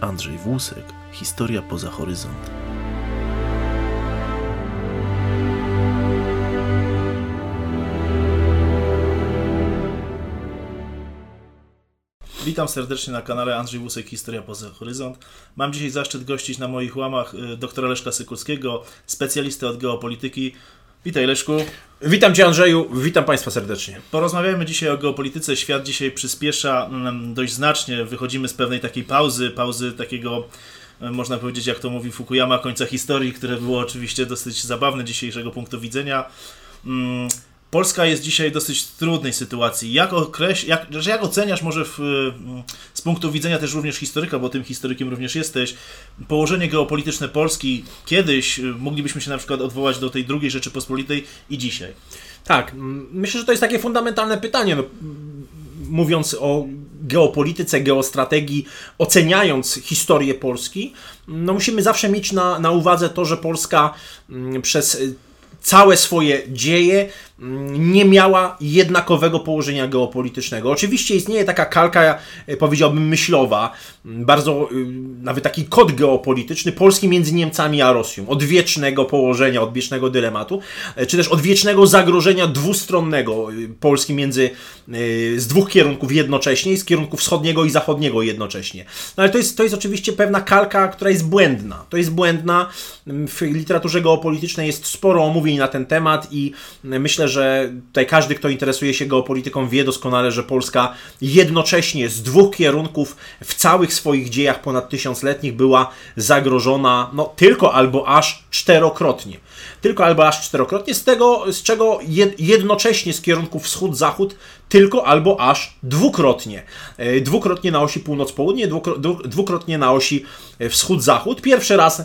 Andrzej Włusek, Historia poza horyzont. Witam serdecznie na kanale Andrzej Włusek, Historia poza horyzont. Mam dzisiaj zaszczyt gościć na moich łamach y, doktora Leszka Sykulskiego, specjalistę od geopolityki. Witaj Leszku. Witam Cię Andrzeju, witam Państwa serdecznie. Porozmawiamy dzisiaj o geopolityce. Świat dzisiaj przyspiesza mm, dość znacznie. Wychodzimy z pewnej takiej pauzy, pauzy takiego, e, można powiedzieć, jak to mówi Fukuyama, końca historii, które było oczywiście dosyć zabawne dzisiejszego punktu widzenia. Polska jest dzisiaj w dosyć trudnej sytuacji. Jak, okreś, jak, że jak oceniasz może w, mm, z punktu widzenia też również historyka, bo tym historykiem również jesteś, położenie geopolityczne Polski kiedyś, y, moglibyśmy się na przykład odwołać do tej drugiej Rzeczypospolitej i dzisiaj? Tak, myślę, że to jest takie fundamentalne pytanie. No, mówiąc o geopolityce, geostrategii, oceniając historię Polski, no musimy zawsze mieć na, na uwadze to, że Polska przez całe swoje dzieje nie miała jednakowego położenia geopolitycznego. Oczywiście istnieje taka kalka, e, powiedziałbym, myślowa, bardzo y, nawet taki kod geopolityczny Polski między Niemcami a Rosją. Odwiecznego położenia, odwiecznego dylematu, e, czy też odwiecznego zagrożenia dwustronnego y, Polski między y, z dwóch kierunków jednocześnie, z kierunku wschodniego i zachodniego jednocześnie. No ale to jest, to jest oczywiście pewna kalka, która jest błędna. To jest błędna. W literaturze geopolitycznej jest sporo omówień na ten temat i myślę, że tutaj każdy, kto interesuje się geopolityką, wie doskonale, że Polska jednocześnie z dwóch kierunków w całych swoich dziejach ponad tysiącletnich była zagrożona no, tylko albo aż czterokrotnie. Tylko albo aż czterokrotnie, z tego, z czego jednocześnie z kierunku wschód-zachód tylko albo aż dwukrotnie. E, dwukrotnie na osi północ-południe, dwukrotnie na osi wschód-zachód. Pierwszy raz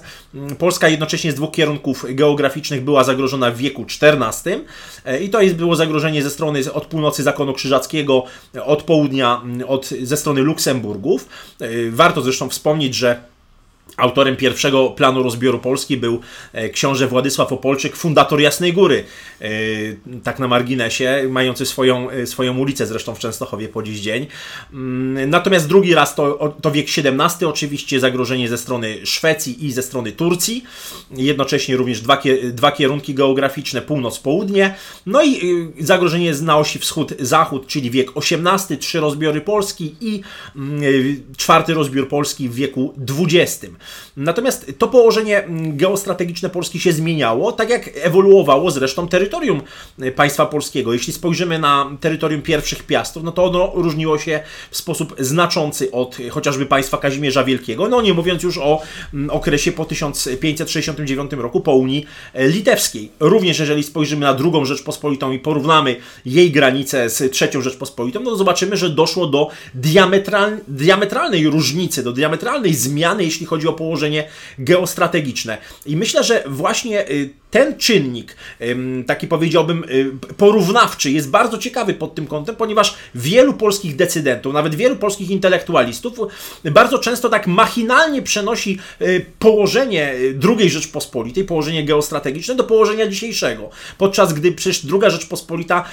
Polska jednocześnie z dwóch kierunków geograficznych była zagrożona w wieku XIV e, i to jest było zagrożenie ze strony od północy zakonu krzyżackiego, od południa od, ze strony Luksemburgów. E, warto zresztą wspomnieć, że Autorem pierwszego planu rozbioru Polski był e, książę Władysław Opolczyk, fundator Jasnej Góry, e, tak na marginesie, mający swoją, e, swoją ulicę zresztą w Częstochowie po dziś dzień. Mm, natomiast drugi raz to, to wiek XVII, oczywiście zagrożenie ze strony Szwecji i ze strony Turcji, jednocześnie również dwa, dwa kierunki geograficzne, północ-południe, no i zagrożenie na osi wschód-zachód, czyli wiek XVIII, trzy rozbiory Polski i mm, czwarty rozbiór Polski w wieku XX. Natomiast to położenie mm, geostrategiczne Polski się zmieniało, tak jak ewoluowało zresztą terytorium y, państwa polskiego. Jeśli spojrzymy na terytorium pierwszych piastów, no to ono różniło się w sposób znaczący od chociażby państwa Kazimierza Wielkiego, no nie mówiąc już o mm, okresie po 1569 roku po Unii e, Litewskiej. Również jeżeli spojrzymy na drugą Rzeczpospolitą i porównamy jej granice z trzecią Rzeczpospolitą, no to zobaczymy, że doszło do diametral, diametralnej różnicy, do diametralnej zmiany, jeśli chodzi o położenie geostrategiczne. I myślę, że właśnie y, ten czynnik, taki powiedziałbym y, porównawczy, jest bardzo ciekawy pod tym kątem, ponieważ wielu polskich decydentów, nawet wielu polskich intelektualistów, bardzo często tak machinalnie przenosi y, położenie II Rzeczpospolitej, położenie geostrategiczne do położenia dzisiejszego. Podczas gdy przecież II Rzeczpospolita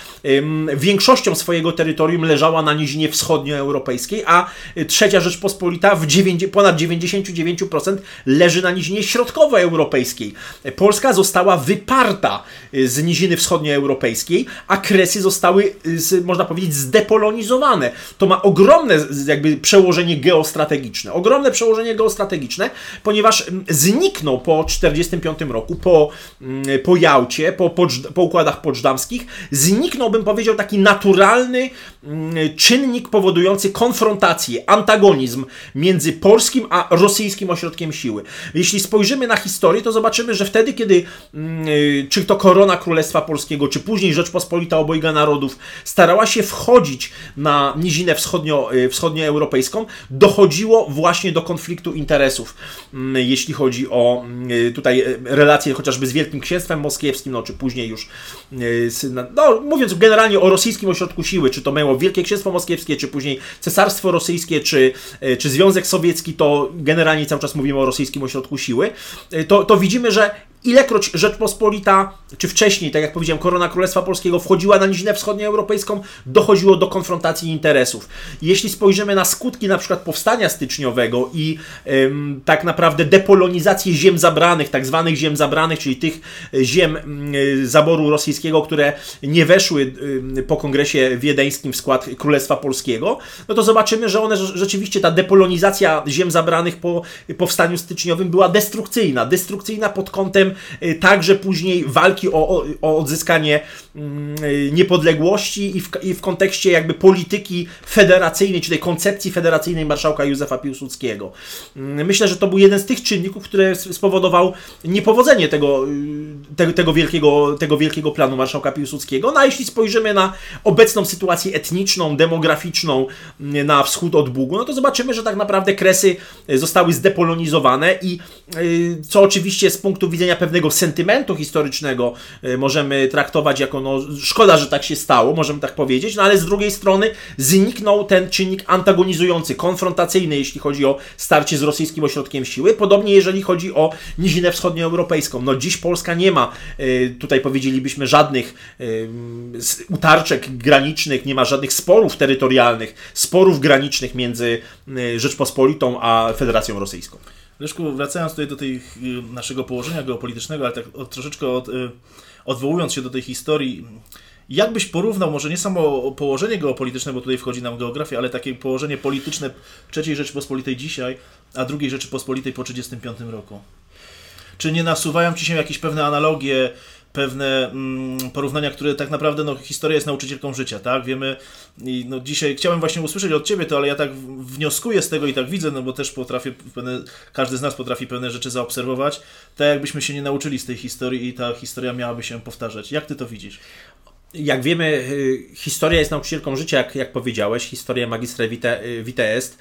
większością swojego terytorium leżała na nizinie wschodnioeuropejskiej, a trzecia Rzeczpospolita w 9, ponad 99% leży na nizinie środkowoeuropejskiej. Polska została została wyparta y, z niziny wschodnioeuropejskiej, a Kresy zostały, y, można powiedzieć, zdepolonizowane. To ma ogromne jakby przełożenie geostrategiczne. Ogromne przełożenie geostrategiczne, ponieważ mm, zniknął po 1945 roku, po, mm, po Jałcie, po, po, po układach poczdamskich, zniknął, bym powiedział, taki naturalny mm, czynnik powodujący konfrontację, antagonizm między polskim a rosyjskim ośrodkiem siły. Jeśli spojrzymy na historię, to zobaczymy, że wtedy, kiedy czy to korona Królestwa Polskiego, czy później Rzeczpospolita Obojga Narodów, starała się wchodzić na nizinę wschodnio, y, wschodnioeuropejską, dochodziło właśnie do konfliktu interesów, mm, jeśli chodzi o y, tutaj relacje chociażby z Wielkim Księstwem Moskiewskim, no czy później już, no mówiąc generalnie o rosyjskim ośrodku siły, czy to miało Wielkie Księstwo Moskiewskie, czy później Cesarstwo Rosyjskie, czy, czy Związek Sowiecki, to generalnie cały czas mówimy o rosyjskim ośrodku siły, to, to widzimy, że ilekroć Rzeczpospolita, czy wcześniej, tak jak powiedziałem, korona Królestwa Polskiego wchodziła na nizinę wschodnioeuropejską, dochodziło do konfrontacji interesów. Jeśli spojrzymy na skutki na przykład powstania styczniowego i ym, tak naprawdę depolonizację ziem zabranych, tak zwanych ziem zabranych, czyli tych ziem y, zaboru rosyjskiego, które nie weszły po kongresie wiedeńskim w skład Królestwa Polskiego, no to zobaczymy, że one rzeczywiście, ta depolonizacja ziem zabranych po powstaniu styczniowym była destrukcyjna. Destrukcyjna pod kątem y, także później walki o, o odzyskanie mm, y, niepodległości i w, i w kontekście jakby polityki federacyjnej, czy tej koncepcji federacyjnej marszałka Józefa Piłsudskiego. Mm, myślę, że to był jeden z tych czynników, który spowodował niepowodzenie tego, y, tego, wielkiego, tego wielkiego planu marszałka Piłsudskiego. No a jeśli spojrzymy na obecną sytuację etniczną, demograficzną na wschód od Bugu, no to zobaczymy, że tak naprawdę Kresy zostały zdepolonizowane i co oczywiście z punktu widzenia pewnego sentymentu historycznego e, możemy traktować jako no, szkoda, że tak się stało, możemy tak powiedzieć, no ale z drugiej strony zniknął ten czynnik antagonizujący, konfrontacyjny, jeśli chodzi o starcie z rosyjskim ośrodkiem siły, podobnie jeżeli chodzi o nizinę wschodnioeuropejską. No dziś Polska nie ma, e, tutaj powiedzielibyśmy, żadnych e, utarczek granicznych, nie ma żadnych sporów terytorialnych, sporów granicznych między Rzeczpospolitą a Federacją Rosyjską. Leszku, wracając tutaj do y, naszego położenia geopolitycznego, ale tak od, troszeczkę od, y, odwołując się do tej historii, jak byś porównał, może nie samo położenie geopolityczne, bo tutaj wchodzi nam geografia, ale takie położenie polityczne III Rzeczypospolitej dzisiaj, a II Rzeczypospolitej po 1935 roku? Czy nie nasuwają ci się jakieś pewne analogie pewne mm, porównania, które tak naprawdę, no, historia jest nauczycielką życia, tak? Wiemy i no, dzisiaj chciałem właśnie usłyszeć od Ciebie to, ale ja tak wnioskuję z tego i tak widzę, no bo też potrafię, pewne, każdy z nas potrafi pewne rzeczy zaobserwować, tak jakbyśmy się nie nauczyli z tej historii i ta historia miałaby się powtarzać. Jak Ty to widzisz? Jak wiemy, y, historia jest nauczycielką życia, jak, jak powiedziałeś, historia magistra vitae, vitae est.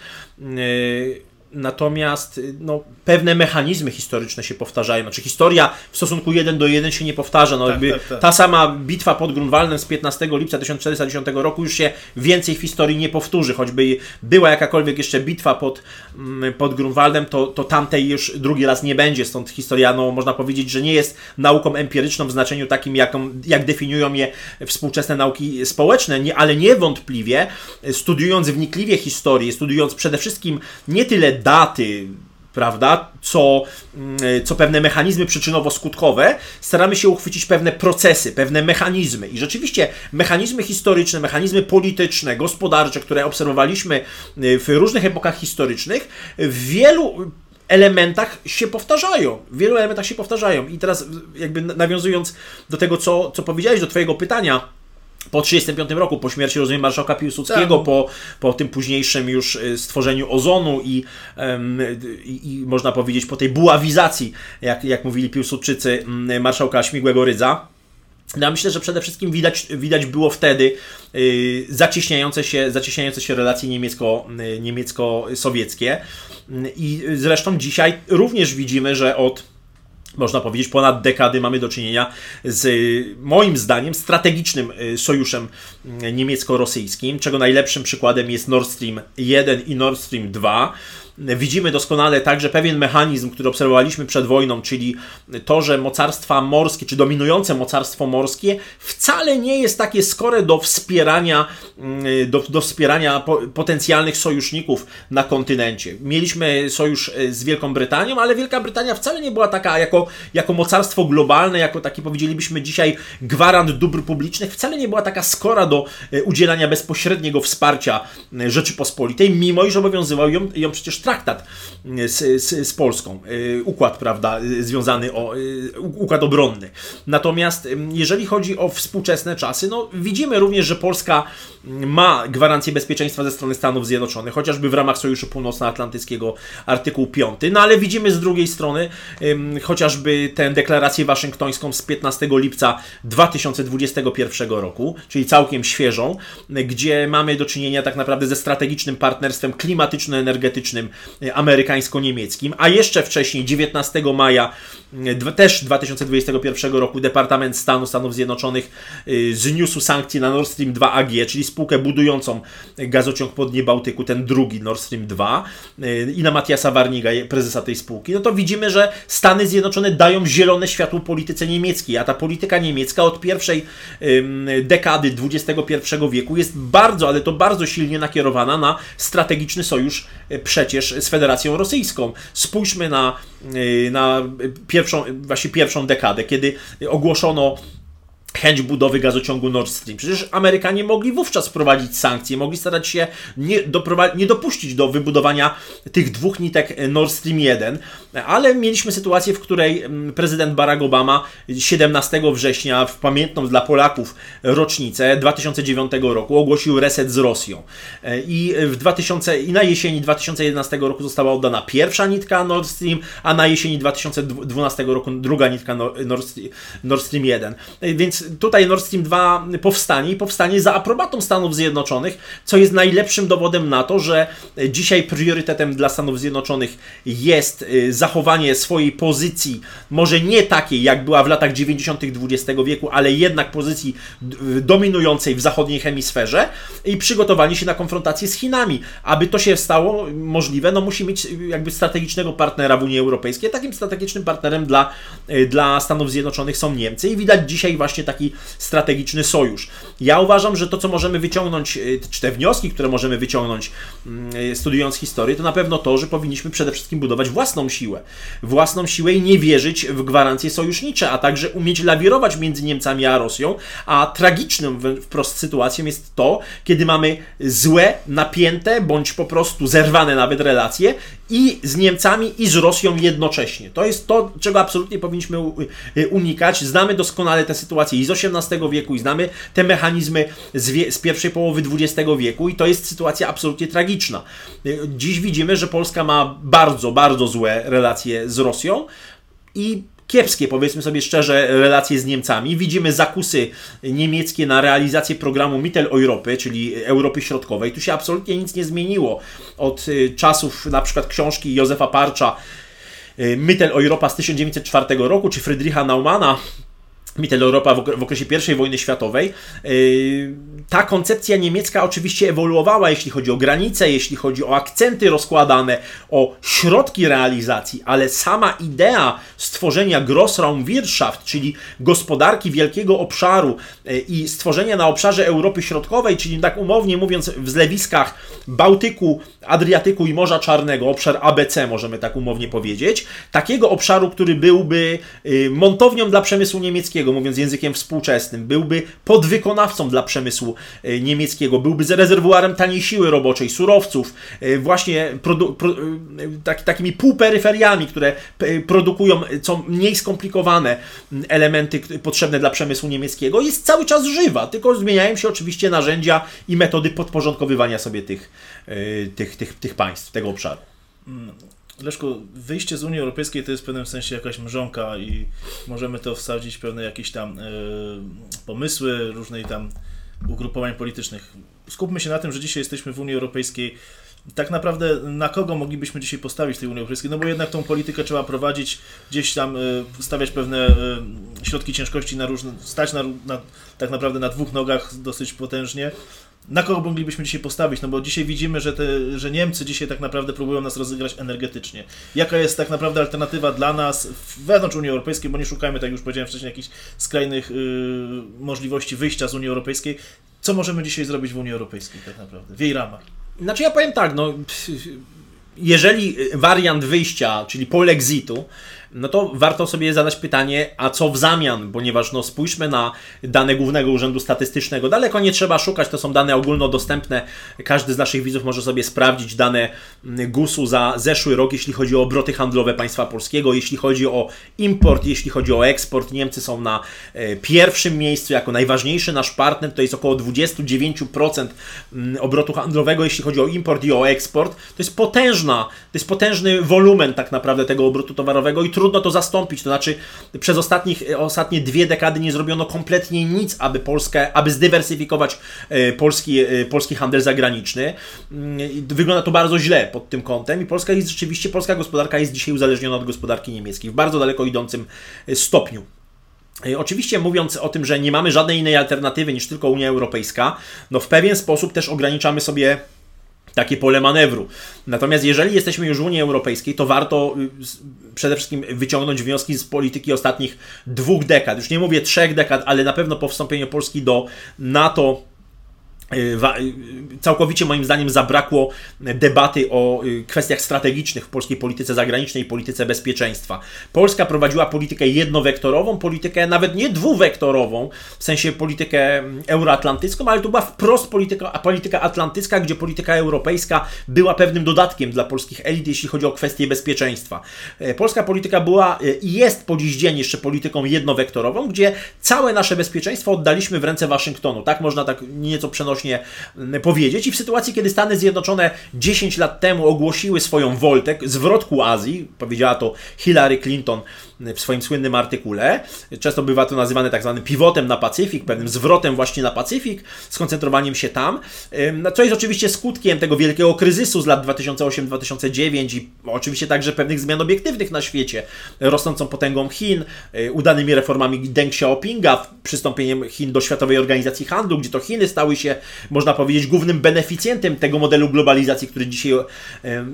Natomiast no, pewne mechanizmy historyczne się powtarzają. Znaczy historia w stosunku 1 do 1 się nie powtarza. No, tak, jakby tak, tak. Ta sama bitwa pod Grunwaldem z 15 lipca 1410 roku już się więcej w historii nie powtórzy. Choćby była jakakolwiek jeszcze bitwa pod, mm, pod Grunwaldem, to, to tamtej już drugi raz nie będzie. Stąd historia, no, można powiedzieć, że nie jest nauką empiryczną w znaczeniu takim, jaką, jak definiują je współczesne nauki społeczne, nie, ale niewątpliwie studiując wnikliwie historię, studiując przede wszystkim nie tyle daty, prawda, co, mm, co pewne mechanizmy przyczynowo-skutkowe, staramy się uchwycić pewne procesy, pewne mechanizmy. I rzeczywiście mechanizmy historyczne, mechanizmy polityczne, gospodarcze, które obserwowaliśmy y, w różnych epokach historycznych, w wielu elementach się powtarzają. W wielu elementach się powtarzają. I teraz jakby nawiązując do tego, co, co powiedziałeś, do Twojego pytania, po 1935 roku, po śmierci rozumiem marszałka Piłsudskiego, tak. po, po tym późniejszym już y, stworzeniu ozonu i, i, i, można powiedzieć po tej buławizacji, jak, jak mówili Piłsudczycy, marszałka Śmigłego Rydza. No, ja myślę, że przede wszystkim widać, widać było wtedy yy, zacieśniające, się, zacieśniające się relacje niemiecko, yy, niemiecko-sowieckie. I zresztą dzisiaj również widzimy, że od można powiedzieć, ponad dekady mamy do czynienia z, moim zdaniem, strategicznym y, sojuszem y, niemiecko-rosyjskim, czego najlepszym przykładem jest Nord Stream 1 i Nord Stream 2 widzimy doskonale także pewien mechanizm, który obserwowaliśmy przed wojną, czyli to, że mocarstwa morskie, czy dominujące mocarstwo morskie wcale nie jest takie skore do wspierania, mm, do, do wspierania potencjalnych sojuszników na kontynencie. Mieliśmy sojusz e, z Wielką Brytanią, ale Wielka Brytania wcale nie była taka jako, jako mocarstwo globalne, jako taki powiedzielibyśmy dzisiaj gwarant dóbr publicznych, wcale nie była taka skora do e, udzielania bezpośredniego wsparcia e, Rzeczypospolitej, mimo iż obowiązywał ją, ją przecież traktat z, z, z Polską, y, układ, prawda, y, związany o y, układ obronny. Natomiast jeżeli chodzi o współczesne czasy, no widzimy również, że Polska ma gwarancję bezpieczeństwa ze strony Stanów Zjednoczonych, chociażby w ramach Sojuszu Północnoatlantyckiego artykuł 5, no ale widzimy z drugiej strony chociażby tę deklarację waszyngtońską z 15 lipca 2021 roku, czyli całkiem świeżą, gdzie mamy do czynienia tak naprawdę ze strategicznym partnerstwem klimatyczno-energetycznym amerykańsko-niemieckim, a jeszcze wcześniej, 19 maja też 2021 roku, Departament Stanu Stanów Zjednoczonych y, zniósł sankcje na Nord Stream 2 AG, czyli spółkę budującą gazociąg pod dnie Bałtyku, ten drugi Nord Stream 2 y, i na Matiasa Warniga, prezesa tej spółki, no to widzimy, że Stany Zjednoczone dają zielone światło polityce niemieckiej, a ta polityka niemiecka od pierwszej dekady XXI wieku jest bardzo, ale to bardzo silnie nakierowana na strategiczny sojusz e, przecież z Federacją Rosyjską. Spójrzmy na, e, na pierwszą, właśnie pierwszą dekadę, kiedy ogłoszono chęć budowy gazociągu Nord Stream. Przecież Amerykanie mogli wówczas wprowadzić sankcje, mogli starać się nie, nie dopuścić do wybudowania tych dwóch nitek Nord Stream 1, ale mieliśmy sytuację, w której mm, prezydent Barack Obama 17 września w pamiętną dla Polaków rocznicę 2009 roku ogłosił reset z Rosją. I, w 2000, I na jesieni 2011 roku została oddana pierwsza nitka Nord Stream, a na jesieni 2012 roku druga nitka Nord Stream, Nord Stream 1. Więc tutaj Nord Stream 2 powstanie i powstanie za aprobatą Stanów Zjednoczonych, co jest najlepszym dowodem na to, że dzisiaj priorytetem dla Stanów Zjednoczonych jest y, zachowanie swojej pozycji, może nie takiej, jak była w latach 90. XX wieku, ale jednak pozycji dominującej w zachodniej hemisferze i przygotowanie się na konfrontację z Chinami. Aby to się stało możliwe, no musi mieć jakby strategicznego partnera w Unii Europejskiej. Takim strategicznym partnerem dla, y, dla Stanów Zjednoczonych są Niemcy i widać dzisiaj właśnie taki strategiczny sojusz. Ja uważam, że to, co możemy wyciągnąć, y, czy te wnioski, które możemy wyciągnąć mm, studiując historię, to na pewno to, że powinniśmy przede wszystkim budować własną siłę. Własną siłę i nie wierzyć w gwarancje sojusznicze, a także umieć lawirować między Niemcami a Rosją, a tragicznym wprost sytuacją jest to, kiedy mamy złe, napięte, bądź po prostu zerwane nawet relacje i z Niemcami, i z Rosją jednocześnie. To jest to, czego absolutnie powinniśmy y, unikać. Znamy doskonale tę sytuację i z XVIII wieku, i znamy te mechanizmy z, z pierwszej połowy XX wieku, i to jest sytuacja absolutnie tragiczna. Dziś widzimy, że Polska ma bardzo, bardzo złe relacje z Rosją i kiepskie, powiedzmy sobie szczerze, relacje z Niemcami. Widzimy zakusy niemieckie na realizację programu Mitteleuropy, czyli Europy Środkowej. Tu się absolutnie nic nie zmieniło od y, czasów na przykład książki Józefa Parcza y, Mitteleuropa z 1904 roku, czy Friedricha Naumana, Mitteleuropa w okresie I wojny światowej. Yy, ta koncepcja niemiecka oczywiście ewoluowała, jeśli chodzi o granice, jeśli chodzi o akcenty rozkładane, o środki realizacji, ale sama idea stworzenia Grossraumwirtschaft, czyli gospodarki wielkiego obszaru yy, i stworzenia na obszarze Europy Środkowej, czyli tak umownie mówiąc w zlewiskach Bałtyku, Adriatyku i Morza Czarnego, obszar ABC możemy tak umownie powiedzieć, takiego obszaru, który byłby yy, montownią dla przemysłu niemieckiego, mówiąc językiem współczesnym, byłby podwykonawcą dla przemysłu e, niemieckiego, byłby rezerwuarem taniej siły roboczej, surowców, e, właśnie produ, pro, tak, takimi półperyferiami, które produkują co mniej skomplikowane elementy potrzebne dla przemysłu niemieckiego, jest cały czas żywa, tylko zmieniają się oczywiście narzędzia i metody podporządkowywania sobie tych, tych, tych, tych państw, tego obszaru. Leszku, wyjście z Unii Europejskiej to jest w pewnym sensie jakaś mrzonka i możemy to wsadzić w pewne jakieś tam y, pomysły różnej tam ugrupowań politycznych. Skupmy się na tym, że dzisiaj jesteśmy w Unii Europejskiej. Tak naprawdę na kogo moglibyśmy dzisiaj postawić tej Unii Europejskiej? No bo jednak tą politykę trzeba prowadzić, gdzieś tam y, stawiać pewne y, środki ciężkości na różne, stać na, na, tak naprawdę na dwóch nogach dosyć potężnie na kogo moglibyśmy dzisiaj postawić? No bo dzisiaj widzimy, że, te, że Niemcy dzisiaj tak naprawdę próbują nas rozegrać energetycznie. Jaka jest tak naprawdę alternatywa dla nas wewnątrz Unii Europejskiej, bo nie szukajmy, tak jak już powiedziałem wcześniej, jakichś skrajnych yy, możliwości wyjścia z Unii Europejskiej. Co możemy dzisiaj zrobić w Unii Europejskiej tak naprawdę, w jej ramach? Znaczy ja powiem tak, no jeżeli wariant wyjścia, czyli polexitu, no to warto sobie zadać pytanie, a co w zamian, ponieważ no spójrzmy na dane Głównego Urzędu Statystycznego. Daleko nie trzeba szukać, to są dane ogólnodostępne. Każdy z naszych widzów może sobie sprawdzić dane GUS-u za zeszły rok, jeśli chodzi o obroty handlowe państwa polskiego, jeśli chodzi o import, jeśli chodzi o eksport. Niemcy są na e, pierwszym miejscu jako najważniejszy nasz partner, to jest około 29% mm, obrotu handlowego, jeśli chodzi o import i o eksport. To jest potężna, to jest potężny wolumen tak naprawdę tego obrotu towarowego i trudno to zastąpić. To znaczy, przez ostatnich, ostatnie dwie dekady nie zrobiono kompletnie nic, aby Polskę, aby zdywersyfikować e, polski, e, polski handel zagraniczny. Mm, wygląda to bardzo źle pod tym kątem i Polska jest rzeczywiście, polska gospodarka jest dzisiaj uzależniona od gospodarki niemieckiej w bardzo daleko idącym e, stopniu. Oczywiście mówiąc o tym, że nie mamy żadnej innej alternatywy niż tylko Unia Europejska, no w pewien sposób też ograniczamy sobie takie pole manewru. Natomiast jeżeli jesteśmy już w Unii Europejskiej, to warto y, przede wszystkim wyciągnąć wnioski z polityki ostatnich dwóch dekad. Już nie mówię trzech dekad, ale na pewno po wstąpieniu Polski do NATO całkowicie moim zdaniem zabrakło debaty o y, kwestiach strategicznych w polskiej polityce zagranicznej i polityce bezpieczeństwa. Polska prowadziła politykę jednowektorową, politykę nawet nie dwuwektorową, w sensie politykę euroatlantycką, ale to była wprost polityka, polityka atlantycka, gdzie polityka europejska była pewnym dodatkiem dla polskich elit, jeśli chodzi o kwestie bezpieczeństwa. Polska polityka była i jest po dziś dzień jeszcze polityką jednowektorową, gdzie całe nasze bezpieczeństwo oddaliśmy w ręce Waszyngtonu. Tak można tak nieco przenosić powiedzieć. I w sytuacji, kiedy Stany Zjednoczone 10 lat temu ogłosiły swoją woltę, zwrot ku Azji, powiedziała to Hillary Clinton w swoim słynnym artykule. Często bywa to nazywane tak zwanym pivotem na Pacyfik, pewnym zwrotem właśnie na Pacyfik, skoncentrowaniem się tam, no, co jest oczywiście skutkiem tego wielkiego kryzysu z lat 2008-2009 i oczywiście także pewnych zmian obiektywnych na świecie, rosnącą potęgą Chin, y, udanymi reformami Deng Xiaopinga, przystąpieniem Chin do Światowej Organizacji Handlu, gdzie to Chiny stały się, można powiedzieć, głównym beneficjentem tego modelu globalizacji, który dzisiaj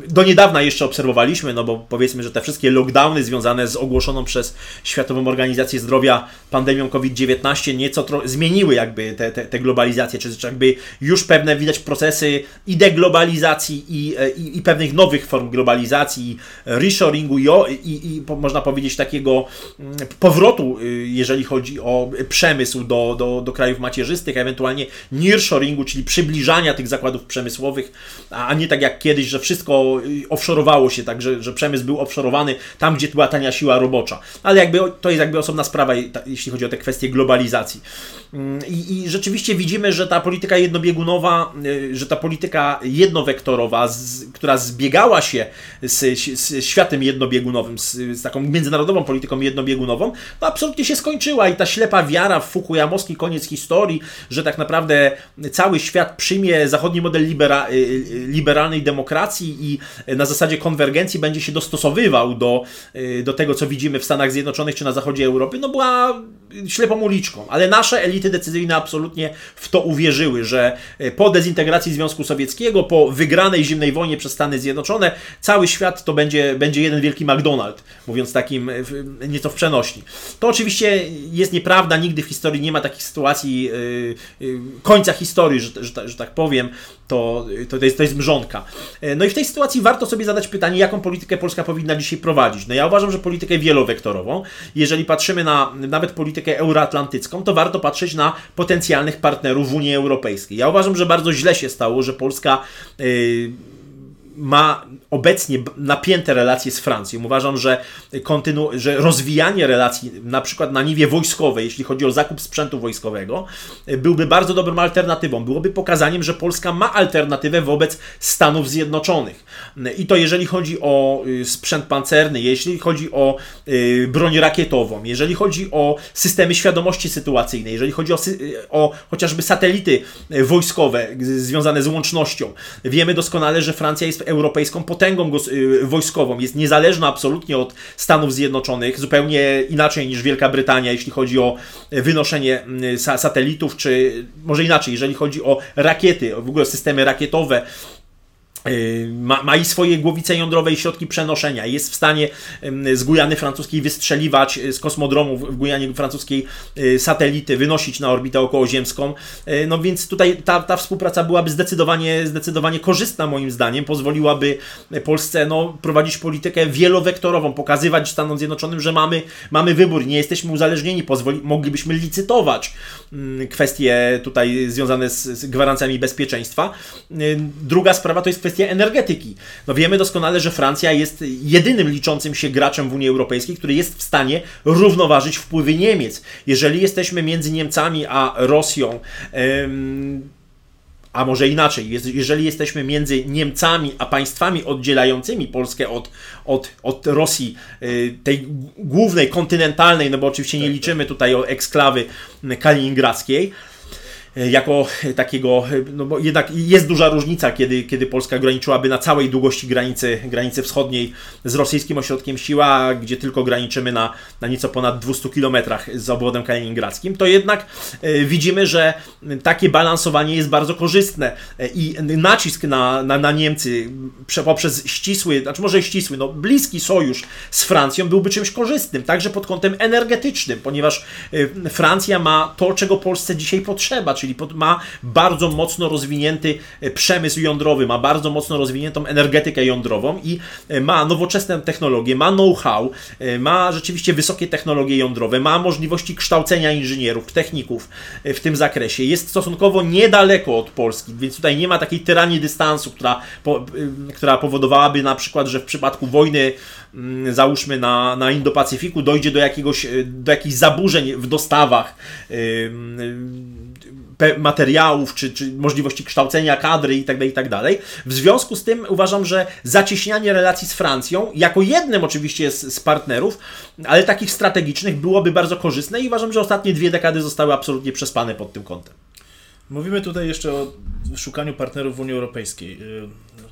do niedawna jeszcze obserwowaliśmy, no bo powiedzmy, że te wszystkie lockdowny związane z ogłoszoną przez Światową Organizację Zdrowia pandemią COVID-19 nieco zmieniły jakby te, te, te globalizacje, czy, jakby już pewne widać procesy i deglobalizacji i, i, i pewnych nowych form globalizacji, reshoringu i, i, i można powiedzieć takiego mm, powrotu, y, jeżeli chodzi o przemysł do, do, do krajów macierzystych, ewentualnie nearshoringu, czyli przybliżania tych zakładów przemysłowych, a nie tak jak kiedyś, że wszystko y, offshorowało się, tak, że, że przemysł był offshorowany tam, gdzie była tania siła robocza ale jakby to jest jakby osobna sprawa, jeśli chodzi o te kwestie globalizacji. Mm, I, I, rzeczywiście widzimy, że ta polityka jednobiegunowa, y, że ta polityka jednowektorowa, z, która zbiegała się z, z światem jednobiegunowym, z, z, taką międzynarodową polityką jednobiegunową, no absolutnie się skończyła i ta ślepa wiara w Fukuyamowski koniec historii, że tak naprawdę cały świat przyjmie zachodni model libera, y, y, liberalnej demokracji i na zasadzie konwergencji będzie się dostosowywał do, do tego, co widzimy w Stanach Zjednoczonych czy na zachodzie Europy, no była ślepą uliczką, ale nasze elity decyzyjne absolutnie w to uwierzyły, że po dezintegracji Związku Sowieckiego, po wygranej zimnej wojnie przez Stany Zjednoczone, cały świat to będzie, będzie jeden wielki McDonald, mówiąc takim nieco w przenośni. To oczywiście jest nieprawda, nigdy w historii nie ma takich sytuacji końca historii, że, że, że tak powiem, to, to, jest, to jest mrzonka. No i w tej sytuacji warto sobie zadać pytanie, jaką politykę Polska powinna dzisiaj prowadzić. No ja uważam, że politykę wielowektorową. Jeżeli patrzymy na nawet politykę euroatlantycką, to warto patrzeć na potencjalnych partnerów w Unii Europejskiej. Ja uważam, że bardzo źle się stało, że Polska. Yy, ma obecnie napięte relacje z Francją. Uważam, że, kontynu- że rozwijanie relacji, na przykład na niwie wojskowej, jeśli chodzi o zakup sprzętu wojskowego, byłby bardzo dobrą alternatywą. Byłoby pokazaniem, że Polska ma alternatywę wobec Stanów Zjednoczonych. I to jeżeli chodzi o y, sprzęt pancerny, jeśli chodzi o y, broń rakietową, jeżeli chodzi o systemy świadomości sytuacyjnej, jeżeli chodzi o, o chociażby satelity y, wojskowe związane z łącznością. Wiemy doskonale, że Francja jest europejską potęgą y, wojskową, jest niezależna absolutnie od Stanów Zjednoczonych, zupełnie inaczej niż Wielka Brytania, jeśli chodzi o wynoszenie y, satelitów, czy może inaczej, jeżeli chodzi o rakiety, w ogóle systemy rakietowe, Y, ma, ma, i swoje głowice jądrowe i środki przenoszenia. Jest w stanie z Gujany Francuskiej wystrzeliwać y, z kosmodromu w Gujanie Francuskiej y, satelity, wynosić na orbitę okołoziemską. No więc tutaj ta, ta współpraca byłaby zdecydowanie, zdecydowanie korzystna moim zdaniem. Pozwoliłaby Polsce no, prowadzić politykę wielowektorową, pokazywać Stanom Zjednoczonym, że mamy, mamy wybór, nie jesteśmy uzależnieni, pozwoli, moglibyśmy licytować mm, kwestie tutaj związane z, z gwarancjami bezpieczeństwa. Druga sprawa to jest kwestia kwestia energetyki. No wiemy doskonale, że Francja jest jedynym liczącym się graczem w Unii Europejskiej, który jest w stanie równoważyć wpływy Niemiec. Jeżeli jesteśmy między Niemcami a Rosją, a może inaczej, jeżeli jesteśmy między Niemcami a państwami oddzielającymi Polskę od, od, od Rosji, y, tej głównej, kontynentalnej, no bo oczywiście nie tak, tak. liczymy tutaj o eksklawy kaliningradzkiej, jako takiego, no bo jednak jest duża różnica, kiedy, kiedy Polska graniczyłaby na całej długości granicy, granicy wschodniej z rosyjskim ośrodkiem siła, gdzie tylko graniczymy na, na nieco ponad 200 kilometrach z obwodem kaliningradzkim, to jednak widzimy, że takie balansowanie jest bardzo korzystne. I nacisk na, na, na Niemcy poprzez ścisły, znaczy może ścisły, no bliski sojusz z Francją byłby czymś korzystnym, także pod kątem energetycznym, ponieważ Francja ma to, czego Polsce dzisiaj potrzeba, czyli ma bardzo mocno rozwinięty e, przemysł jądrowy, ma bardzo mocno rozwiniętą energetykę jądrową i e, ma nowoczesne technologie, ma know-how, e, ma rzeczywiście wysokie technologie jądrowe, ma możliwości kształcenia inżynierów, techników w tym zakresie. Jest stosunkowo niedaleko od Polski, więc tutaj nie ma takiej tyranii dystansu, która, po, która powodowałaby na przykład, że w przypadku wojny mm, załóżmy na, na Indo-Pacyfiku dojdzie do, jakiegoś, do jakichś zaburzeń w dostawach materiałów, czy, czy możliwości kształcenia kadry itd., tak itd. Tak w związku z tym uważam, że zacieśnianie relacji z Francją, jako jednym oczywiście z, z partnerów, ale takich strategicznych, byłoby bardzo korzystne i uważam, że ostatnie dwie dekady zostały absolutnie przespane pod tym kątem. Mówimy tutaj jeszcze o szukaniu partnerów w Unii Europejskiej.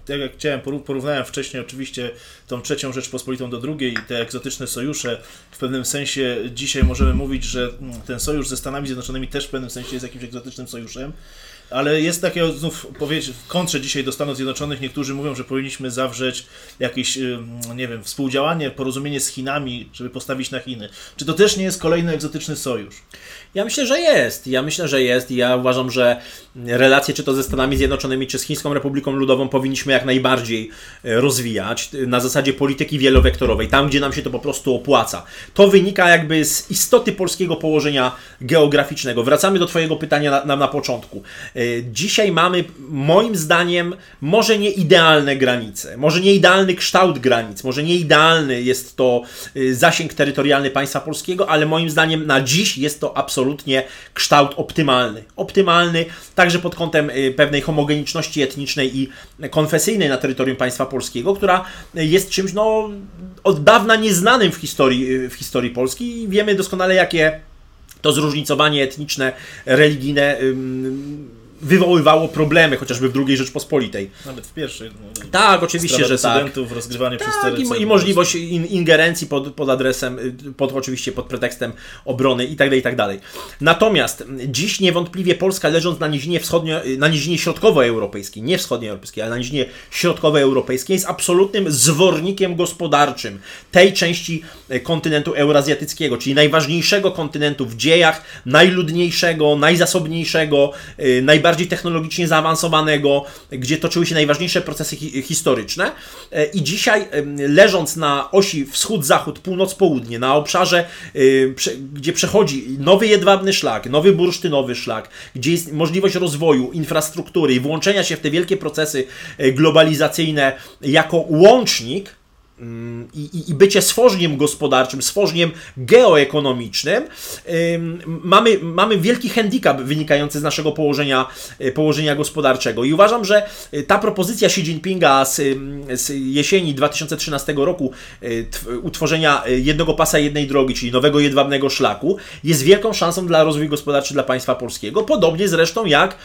Tak jak chciałem, porównałem wcześniej oczywiście tą trzecią Rzeczpospolitą do drugiej, te egzotyczne sojusze. W pewnym sensie dzisiaj możemy mówić, że ten sojusz ze Stanami Zjednoczonymi też w pewnym sensie jest jakimś egzotycznym sojuszem. Ale jest takie, znów powiedzieć, w kontrze dzisiaj do Stanów Zjednoczonych, niektórzy mówią, że powinniśmy zawrzeć jakieś, nie wiem, współdziałanie, porozumienie z Chinami, żeby postawić na Chiny. Czy to też nie jest kolejny egzotyczny sojusz? Ja myślę, że jest. Ja myślę, że jest i ja uważam, że relacje czy to ze Stanami Zjednoczonymi, czy z Chińską Republiką Ludową powinniśmy jak najbardziej e, rozwijać na zasadzie polityki wielowektorowej, tam gdzie nam się to po prostu opłaca. To wynika jakby z istoty polskiego położenia geograficznego. Wracamy do Twojego pytania na, na, na początku. E, dzisiaj mamy, moim zdaniem, może nie idealne granice, może nie idealny kształt granic, może nie idealny jest to e, zasięg terytorialny państwa polskiego, ale moim zdaniem na dziś jest to absolutnie kształt optymalny. Optymalny także pod kątem y, pewnej homogeniczności etnicznej i konfesyjnej na terytorium państwa polskiego, która jest czymś no, od dawna nieznanym w historii, w historii Polski i wiemy doskonale, jakie to zróżnicowanie etniczne, religijne wywoływało problemy, chociażby w II Rzeczpospolitej. Nawet w pierwszej. No, tak, oczywiście, że tak. rozgrywanie tak, przez i, i możliwość in, ingerencji pod, pod adresem, y, pod, oczywiście pod pretekstem obrony i tak dalej, i tak dalej. Natomiast dziś niewątpliwie Polska leżąc na nizinie wschodnio, y, na nizinie środkowoeuropejskiej, nie wschodnioeuropejskiej, ale na nizinie środkowoeuropejskiej jest absolutnym zwornikiem gospodarczym tej części y, kontynentu eurazjatyckiego, czyli najważniejszego kontynentu w dziejach, najludniejszego, najzasobniejszego, najbardziej najbardziej technologicznie zaawansowanego, gdzie toczyły się najważniejsze procesy hi historyczne. E, I dzisiaj, leżąc na osi wschód-zachód, północ-południe, na obszarze, gdzie przechodzi nowy jedwabny szlak, nowy bursztynowy szlak, gdzie jest możliwość rozwoju infrastruktury i włączenia się w te wielkie procesy e, globalizacyjne jako łącznik, i, i bycie stworzeniem gospodarczym, stworzeniem geoekonomicznym, mamy, mamy wielki handicap wynikający z naszego położenia, e, położenia gospodarczego. I uważam, że e, ta propozycja Xi Jinpinga z, z jesieni 2013 roku e, utworzenia jednego pasa, jednej drogi, czyli nowego jedwabnego szlaku, jest wielką szansą dla rozwoju gospodarczego dla państwa polskiego. Podobnie zresztą jak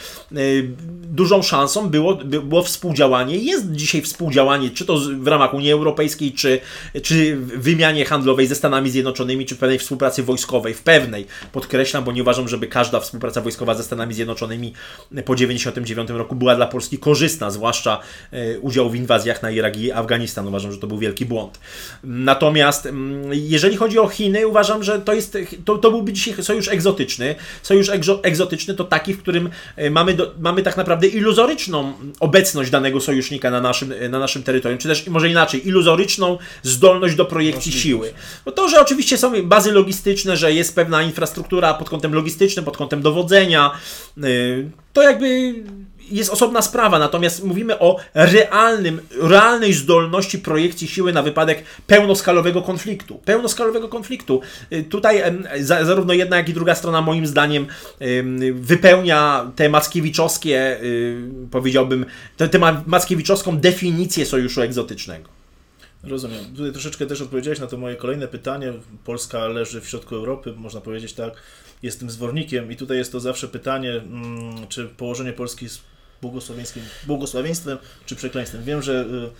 dużą szansą było, było współdziałanie, jest dzisiaj współdziałanie, czy to w ramach Unii Europejskiej, czy, czy wymianie handlowej ze Stanami Zjednoczonymi, czy pewnej współpracy wojskowej, w pewnej, podkreślam, bo nie uważam, żeby każda współpraca wojskowa ze Stanami Zjednoczonymi po 1999 roku była dla Polski korzystna, zwłaszcza e, udział w inwazjach na Irak i Afganistan. Uważam, że to był wielki błąd. Natomiast mm, jeżeli chodzi o Chiny, uważam, że to, jest, to, to byłby dzisiaj sojusz egzotyczny. Sojusz egzotyczny to taki, w którym e, mamy, do, mamy tak naprawdę iluzoryczną obecność danego sojusznika na naszym, na naszym terytorium, czy też może inaczej, iluzoryczną zdolność do projekcji siły. Bo to, że oczywiście są bazy logistyczne, że jest pewna infrastruktura pod kątem logistycznym, pod kątem dowodzenia, y, to jakby jest osobna sprawa, natomiast mówimy o realnym, realnej zdolności projekcji siły na wypadek pełnoskalowego konfliktu. Pełnoskalowego konfliktu. Y, tutaj zarówno jedna, jak i druga strona moim zdaniem wypełnia te mackiewiczowskie, y, powiedziałbym, tę mackiewiczowską definicję sojuszu egzotycznego. Rozumiem. Tutaj troszeczkę też odpowiedziałeś na to moje kolejne pytanie. Polska leży w środku Europy, można powiedzieć tak. jest tym zwornikiem i tutaj jest to zawsze pytanie, mm, czy położenie Polski jest błogosławieństwem, błogosławieństwem czy przekleństwem. Wiem, że y,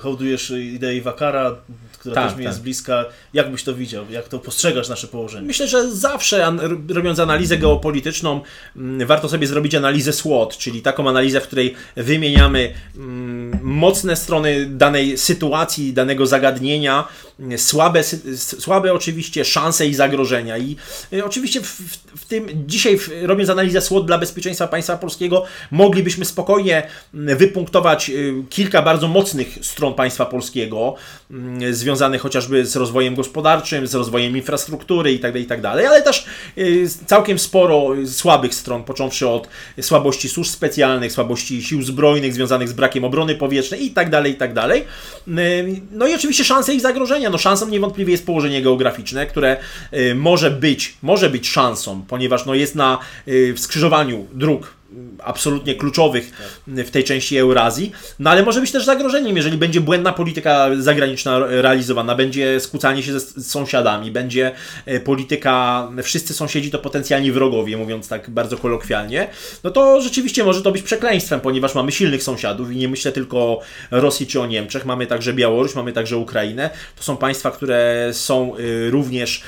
hołdujesz idei Wakara, która Tak, też mi tak. jest bliska. Jak byś to widział? Jak to postrzegasz nasze położenie? Myślę, że zawsze robiąc analizę geopolityczną, mm, warto sobie zrobić analizę SWOT, czyli taką analizę, w której wymieniamy mm, mocne strony danej sytuacji, danego zagadnienia, słabe, słabe oczywiście szanse i zagrożenia. I y, oczywiście w, w, tym dzisiaj, robiąc analizę SWOT dla bezpieczeństwa państwa polskiego, moglibyśmy spokojnie mm, wypunktować y, kilka bardzo mocnych stron państwa polskiego, mm, związanych chociażby z rozwojem gospodarczym, z rozwojem infrastruktury itd., itd., ale też y, całkiem sporo słabych stron, począwszy od słabości służb specjalnych, słabości sił zbrojnych związanych z brakiem obrony powietrznej itd., itd. Y, No i oczywiście szanse i zagrożenia. No szansą niewątpliwie jest położenie geograficzne, które y, może być, może być szansą, ponieważ no jest na y, w skrzyżowaniu dróg absolutnie kluczowych w tej części Eurazji, no ale może być też zagrożeniem, jeżeli będzie błędna polityka zagraniczna realizowana, będzie skłócanie się ze sąsiadami, będzie e, polityka, wszyscy sąsiedzi to potencjalni wrogowie, mówiąc tak bardzo kolokwialnie, no to rzeczywiście może to być przekleństwem, ponieważ mamy silnych sąsiadów i nie myślę tylko o Rosji czy o Niemczech, mamy także Białoruś, mamy także Ukrainę, to są państwa, które są y, również,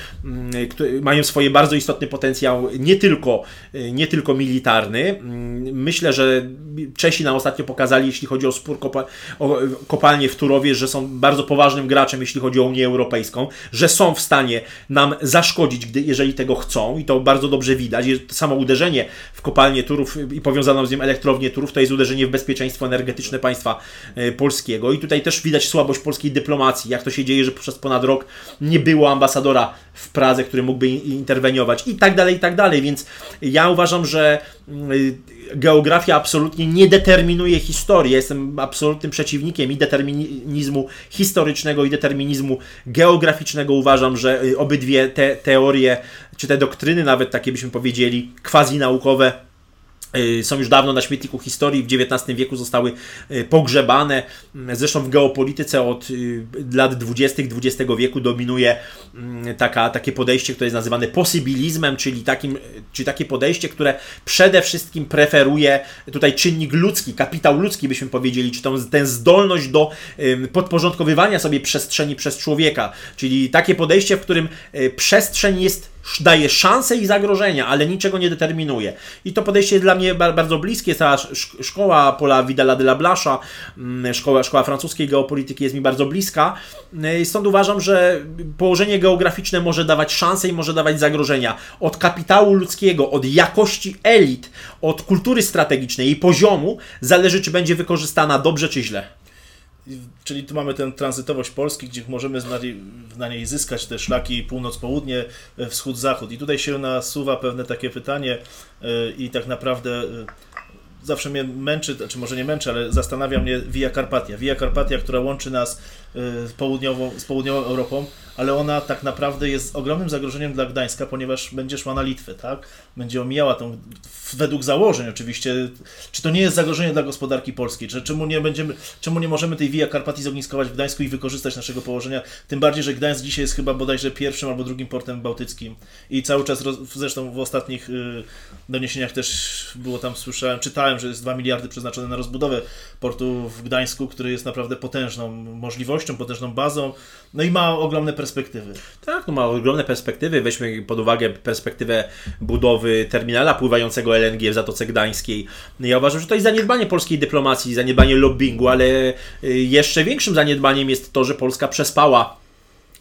mają swoje bardzo istotny potencjał, nie tylko, y, nie tylko militarny. Myślę, że Czesi nam ostatnio pokazali, jeśli chodzi o spór kopa- o kopalnie w Turowie, że są bardzo poważnym graczem, jeśli chodzi o Unię Europejską, że są w stanie nam zaszkodzić, gdy, jeżeli tego chcą i to bardzo dobrze widać. Samo uderzenie w kopalnię Turów i powiązaną z nim elektrownię Turów to jest uderzenie w bezpieczeństwo energetyczne państwa y, polskiego i tutaj też widać słabość polskiej dyplomacji, jak to się dzieje, że przez ponad rok nie było ambasadora w Pradze, który mógłby interweniować i tak dalej, i tak dalej, więc ja uważam, że y, geografia absolutnie nie determinuje historii. Jestem absolutnym przeciwnikiem i determinizmu historycznego, i determinizmu geograficznego. Uważam, że y, obydwie te teorie, czy te doktryny, nawet takie byśmy powiedzieli, quasi-naukowe, y, są już dawno na śmietniku historii, w XIX wieku zostały y, pogrzebane. Mm, Zresztą w geopolityce od y, lat 20. XX wieku dominuje mm, taka, takie podejście, które jest nazywane posibilizmem, czyli, takim, czyli takie podejście, które przede wszystkim preferuje tutaj czynnik ludzki, kapitał ludzki byśmy powiedzieli, czy tą, tę zdolność do podporządkowywania sobie przestrzeni przez człowieka, czyli takie podejście, w którym y, przestrzeń jest daje szanse i zagrożenia, ale niczego nie determinuje. I to podejście jest dla mnie ba- bardzo bliskie. Cała sz- szkoła Paula Vidala de la Blasza, mm, szkoła, szkoła francuskiej geopolityki jest mi bardzo bliska. Y, Stąd uważam, że położenie geograficzne może dawać szanse i może dawać zagrożenia. Od kapitału ludzkiego, od jakości elit, od kultury strategicznej i poziomu zależy, czy będzie wykorzystana dobrze czy źle. Czyli tu mamy tę tranzytowość Polski, gdzie możemy na niej, zyskać te szlaki północ-południe, e, wschód-zachód. I tutaj się nasuwa pewne takie pytanie e, i tak naprawdę e, zawsze mnie męczy, czy może nie męczy, ale zastanawia mnie Via Carpatia. Via Carpatia, która łączy nas z południową, z południową Europą, ale ona tak naprawdę jest ogromnym zagrożeniem dla Gdańska, ponieważ będzie szła na Litwę, tak? Będzie omijała tą, według założeń oczywiście, czy to nie jest zagrożenie dla gospodarki polskiej, czy czemu nie będziemy, czemu nie możemy tej Via Carpatii zogniskować w Gdańsku i wykorzystać naszego położenia, tym bardziej, że Gdańsk dzisiaj jest chyba bodajże pierwszym albo drugim portem bałtyckim. I cały czas, roz, zresztą w ostatnich y, doniesieniach też było tam, słyszałem, czytałem, że jest 2 miliardy przeznaczone na rozbudowę portu w Gdańsku, który jest naprawdę potężną możliwością, potężną bazą, no i ma ogromne perspektywy. Tak, no ma ogromne perspektywy. Weźmy pod uwagę perspektywę budowy terminala pływającego LNG w Zatoce Gdańskiej. Ja uważam, że to jest zaniedbanie polskiej dyplomacji, zaniedbanie lobbingu, ale y, jeszcze większym zaniedbaniem jest to, że Polska przespała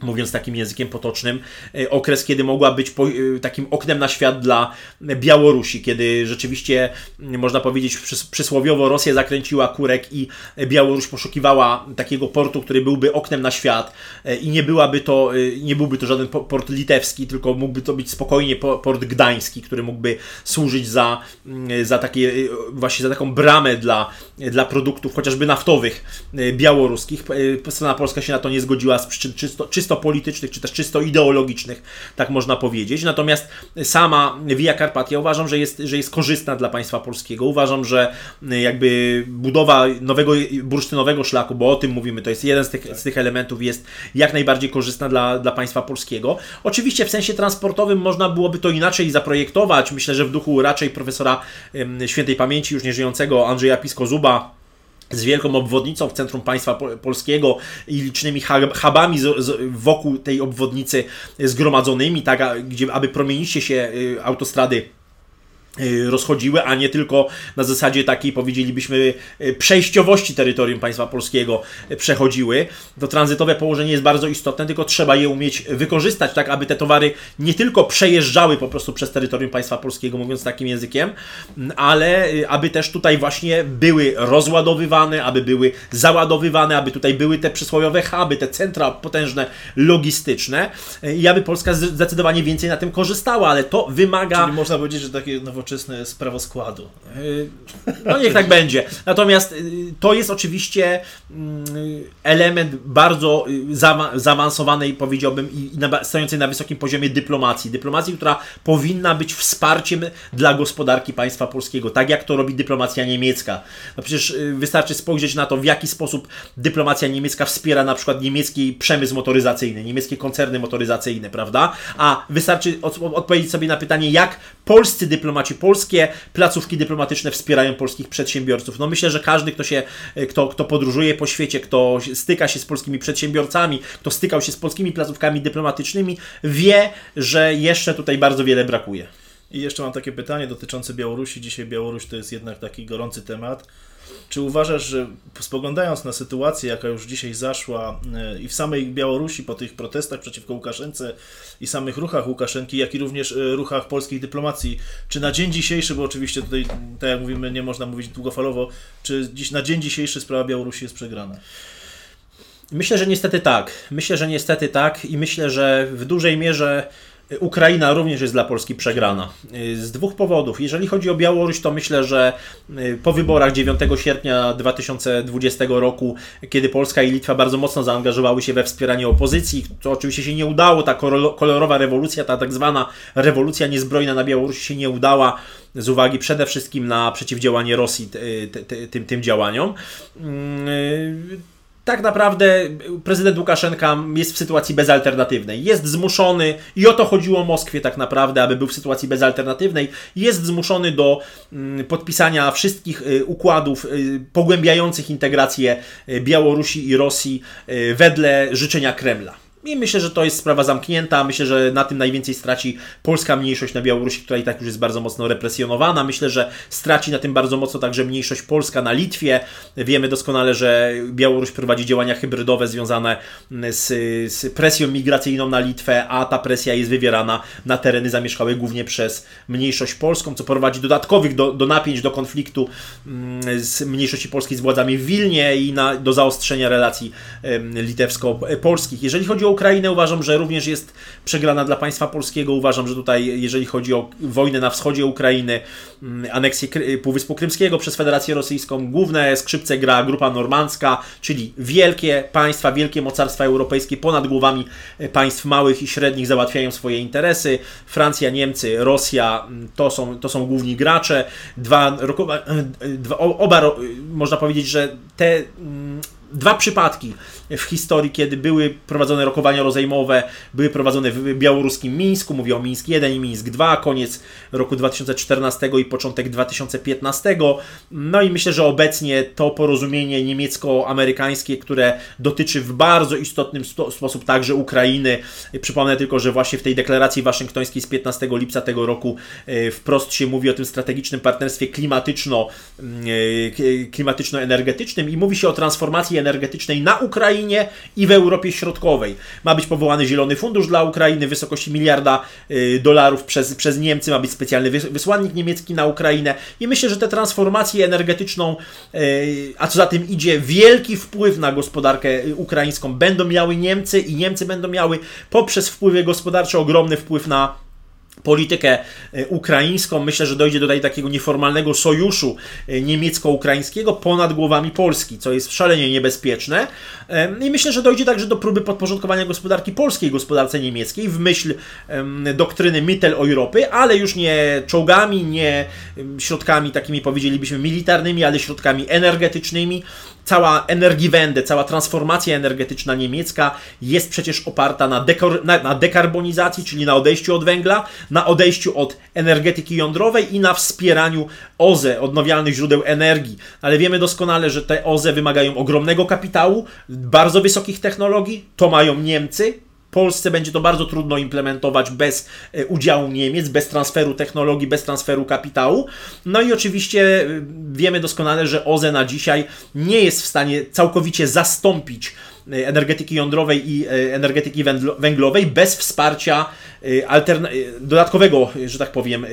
mówiąc takim językiem potocznym, y, okres, kiedy mogła być y, takim oknem na świat dla Białorusi, kiedy rzeczywiście, y, można powiedzieć, przys- przysłowiowo Rosja zakręciła kurek i Białoruś poszukiwała takiego portu, który byłby oknem na świat y, i nie byłaby to, nie byłby to żaden po- port litewski, tylko mógłby to być spokojnie po- port gdański, który mógłby służyć za, y, za takie, właśnie za taką bramę dla, dla produktów chociażby naftowych białoruskich. Strona polska się na to nie zgodziła z przyczyn czysto, czysto czysto politycznych, czy też czysto ideologicznych, tak można powiedzieć. Natomiast sama Via Carpatia uważam, że jest, że jest korzystna dla państwa polskiego. Uważam, że jakby budowa nowego bursztynowego szlaku, bo o tym mówimy, to jest jeden z tych, z tych elementów, jest jak najbardziej korzystna dla, dla państwa polskiego. Oczywiście w sensie transportowym można byłoby to inaczej zaprojektować. Myślę, że w duchu raczej profesora świętej pamięci, już nieżyjącego Andrzeja Pisko-Zuba, z wielką obwodnicą w centrum państwa polskiego i licznymi hubami wokół tej obwodnicy zgromadzonymi, tak, gdzie, aby promieniście się y, autostrady rozchodziły, a nie tylko na zasadzie takiej, powiedzielibyśmy, y, przejściowości terytorium państwa polskiego y, przechodziły. To tranzytowe położenie jest bardzo istotne, tylko trzeba je umieć wykorzystać, tak aby te towary nie tylko przejeżdżały po prostu przez terytorium państwa polskiego, mówiąc takim językiem, ale aby też tutaj właśnie były rozładowywane, aby były załadowywane, aby tutaj były te przysłowiowe huby, te centra potężne logistyczne i aby Polska zdecydowanie więcej na tym korzystała, ale to wymaga... Czyli można powiedzieć, że takie nowoczesne nowoczesne sprawoskładu. Y, no niech tak będzie. Natomiast y, to jest oczywiście mm, element bardzo y, zaawansowanej, powiedziałbym, i stojącej na wysokim poziomie dyplomacji. Dyplomacji, która powinna być wsparciem dla gospodarki państwa polskiego, tak jak to robi dyplomacja niemiecka. No przecież wystarczy spojrzeć na to, w jaki sposób dyplomacja niemiecka wspiera na przykład niemiecki przemysł motoryzacyjny, niemieckie koncerny motoryzacyjne, prawda? A wystarczy odpowiedzieć sobie na pytanie, jak polscy dyplomaci polskie placówki dyplomatyczne wspierają polskich przedsiębiorców. No myślę, że każdy, kto się, kto, kto podróżuje po świecie, kto styka się z polskimi przedsiębiorcami, kto stykał się z polskimi placówkami dyplomatycznymi, wie, że jeszcze tutaj bardzo wiele brakuje. I jeszcze mam takie pytanie dotyczące Białorusi. Dzisiaj Białoruś to jest jednak taki gorący temat. Czy uważasz, że spoglądając na sytuację, jaka już dzisiaj zaszła e, i w samej Białorusi po tych protestach przeciwko Łukaszence i samych ruchach Łukaszenki, jak i również e, ruchach polskiej dyplomacji, czy na dzień dzisiejszy, bo oczywiście tutaj, tak jak mówimy, nie można mówić długofalowo, czy dziś, na dzień dzisiejszy sprawa Białorusi jest przegrana? Myślę, że niestety tak. Myślę, że niestety tak i myślę, że w dużej mierze Ukraina również jest dla Polski przegrana. Z dwóch powodów. Jeżeli chodzi o Białoruś, to myślę, że y, po wyborach 9 sierpnia 2020 roku, kiedy Polska i Litwa bardzo mocno zaangażowały się we wspieranie opozycji, to oczywiście się nie udało, ta kolorowa rewolucja, ta tak zwana rewolucja niezbrojna na Białorusi się nie udała z uwagi przede wszystkim na przeciwdziałanie Rosji tym, tym działaniom. Tak naprawdę prezydent Łukaszenka jest w sytuacji bezalternatywnej. Jest zmuszony, i o to chodziło Moskwie tak naprawdę, aby był w sytuacji bezalternatywnej, jest zmuszony do mm, podpisania wszystkich y, układów y, pogłębiających integrację y, Białorusi i Rosji wedle życzenia Kremla. I myślę, że to jest sprawa zamknięta. Myślę, że na tym najwięcej straci polska mniejszość na Białorusi, która i tak już jest bardzo mocno represjonowana. Myślę, że straci na tym bardzo mocno także mniejszość polska na Litwie. Wiemy doskonale, że Białoruś prowadzi działania hybrydowe związane z, z presją migracyjną na Litwę, a ta presja jest wywierana na tereny zamieszkałe głównie przez mniejszość polską, co prowadzi dodatkowych do, do napięć, do konfliktu mm, z mniejszości polskiej z władzami w Wilnie i na, do zaostrzenia relacji litewsko-polskich. Jeżeli chodzi o Ukrainę uważam, że również jest przegrana dla państwa polskiego. Uważam, że tutaj, jeżeli chodzi o wojnę na wschodzie Ukrainy, mm, aneksję Półwyspu Krymskiego przez Federację Rosyjską, główne skrzypce gra grupa normandzka, czyli wielkie państwa, wielkie mocarstwa europejskie ponad głowami e, państw małych i średnich załatwiają swoje interesy. Francja, Niemcy, Rosja mm, to są, to są główni gracze. Dwa, e, dwa oba, można powiedzieć, że te mm, dwa przypadki w historii, kiedy były prowadzone rokowania rozejmowe, były prowadzone w białoruskim Mińsku, mówię o Mińsk 1 i Mińsk 2, koniec roku 2014 i początek 2015. No i myślę, że obecnie to porozumienie niemiecko-amerykańskie, które dotyczy w bardzo istotnym sposób także Ukrainy. Przypomnę tylko, że właśnie w tej deklaracji waszyngtońskiej z 15 lipca tego roku e, wprost się mówi o tym strategicznym partnerstwie klimatyczno, e, klimatyczno-energetycznym i mówi się o transformacji energetycznej na Ukrainie Ukrainie i w Europie Środkowej. Ma być powołany Zielony Fundusz dla Ukrainy w wysokości miliarda y, dolarów przez, przez Niemcy, ma być specjalny wysłannik niemiecki na Ukrainę i myślę, że tę transformację energetyczną, y, a co za tym idzie, wielki wpływ na gospodarkę y, ukraińską będą miały Niemcy i Niemcy będą miały poprzez wpływy gospodarcze ogromny wpływ na politykę e, ukraińską. Myślę, że dojdzie do takiego nieformalnego sojuszu e, niemiecko-ukraińskiego ponad głowami Polski, co jest szalenie niebezpieczne. I myślę, że dojdzie także do próby podporządkowania gospodarki polskiej gospodarce niemieckiej w myśl doktryny Mittel-Europy, ale już nie czołgami, nie środkami takimi powiedzielibyśmy militarnymi, ale środkami energetycznymi, cała Energiewende, cała transformacja energetyczna niemiecka jest przecież oparta na, dekor, na, na, dekarbonizacji, czyli na odejściu od węgla, na odejściu od energetyki jądrowej i na wspieraniu OZE, odnawialnych źródeł energii. Ale wiemy doskonale, że te OZE wymagają ogromnego kapitału, bardzo wysokich technologii, to mają Niemcy, Polsce będzie to bardzo trudno implementować bez e, udziału Niemiec, bez transferu technologii, bez transferu kapitału. No i oczywiście e, wiemy doskonale, że OZE na dzisiaj nie jest w stanie całkowicie zastąpić energetyki jądrowej i energetyki węglowej bez wsparcia y, dodatkowego, że tak powiem,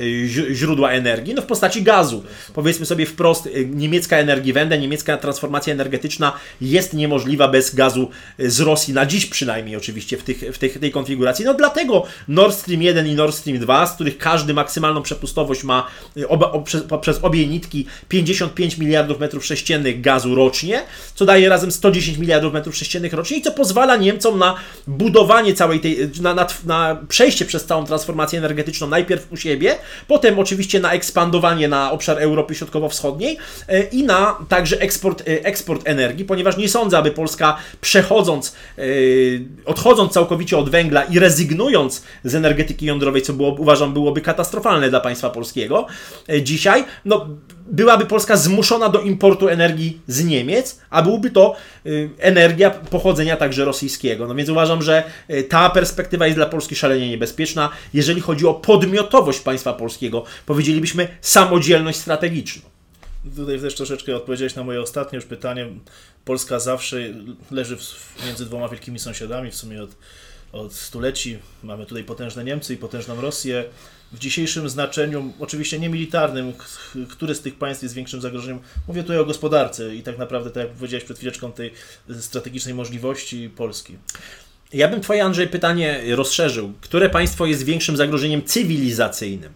źródła energii, no w postaci gazu. Powiedzmy sobie wprost, niemiecka energiewende, niemiecka transformacja energetyczna jest niemożliwa bez gazu z Rosji, na dziś przynajmniej oczywiście w, tych, w tych, tej konfiguracji. No dlatego Nord Stream 1 i Nord Stream 2, z których każdy maksymalną przepustowość ma oba, o, przez, poprzez obie nitki 55 miliardów metrów sześciennych gazu rocznie, co daje razem 110 miliardów metrów sześciennych rocznie i co pozwala Niemcom na budowanie całej tej, na, na, na przejście przejście przez całą transformację energetyczną, najpierw u siebie, potem oczywiście na ekspandowanie na obszar Europy Środkowo-Wschodniej e, i na także eksport, e, eksport energii, ponieważ nie sądzę, aby Polska przechodząc, e, odchodząc całkowicie od węgla i rezygnując z energetyki jądrowej, co było, uważam byłoby katastrofalne dla państwa polskiego, dzisiaj, no byłaby Polska zmuszona do importu energii z Niemiec, a byłby to y, energia pochodzenia także rosyjskiego. No więc uważam, że y, ta perspektywa jest dla Polski szalenie niebezpieczna. Jeżeli chodzi o podmiotowość państwa polskiego, powiedzielibyśmy samodzielność strategiczną. Tutaj też troszeczkę odpowiedziałeś na moje ostatnie już pytanie. Polska zawsze leży między dwoma wielkimi sąsiadami, w sumie od, od stuleci. Mamy tutaj potężne Niemcy i potężną Rosję w dzisiejszym znaczeniu, oczywiście nie militarnym, który z tych państw jest większym zagrożeniem. Mówię tutaj o gospodarce i tak naprawdę, tak jak powiedziałeś przed chwileczką, tej strategicznej możliwości Polski. Ja bym Twoje, Andrzej, pytanie rozszerzył. Które państwo jest większym zagrożeniem cywilizacyjnym?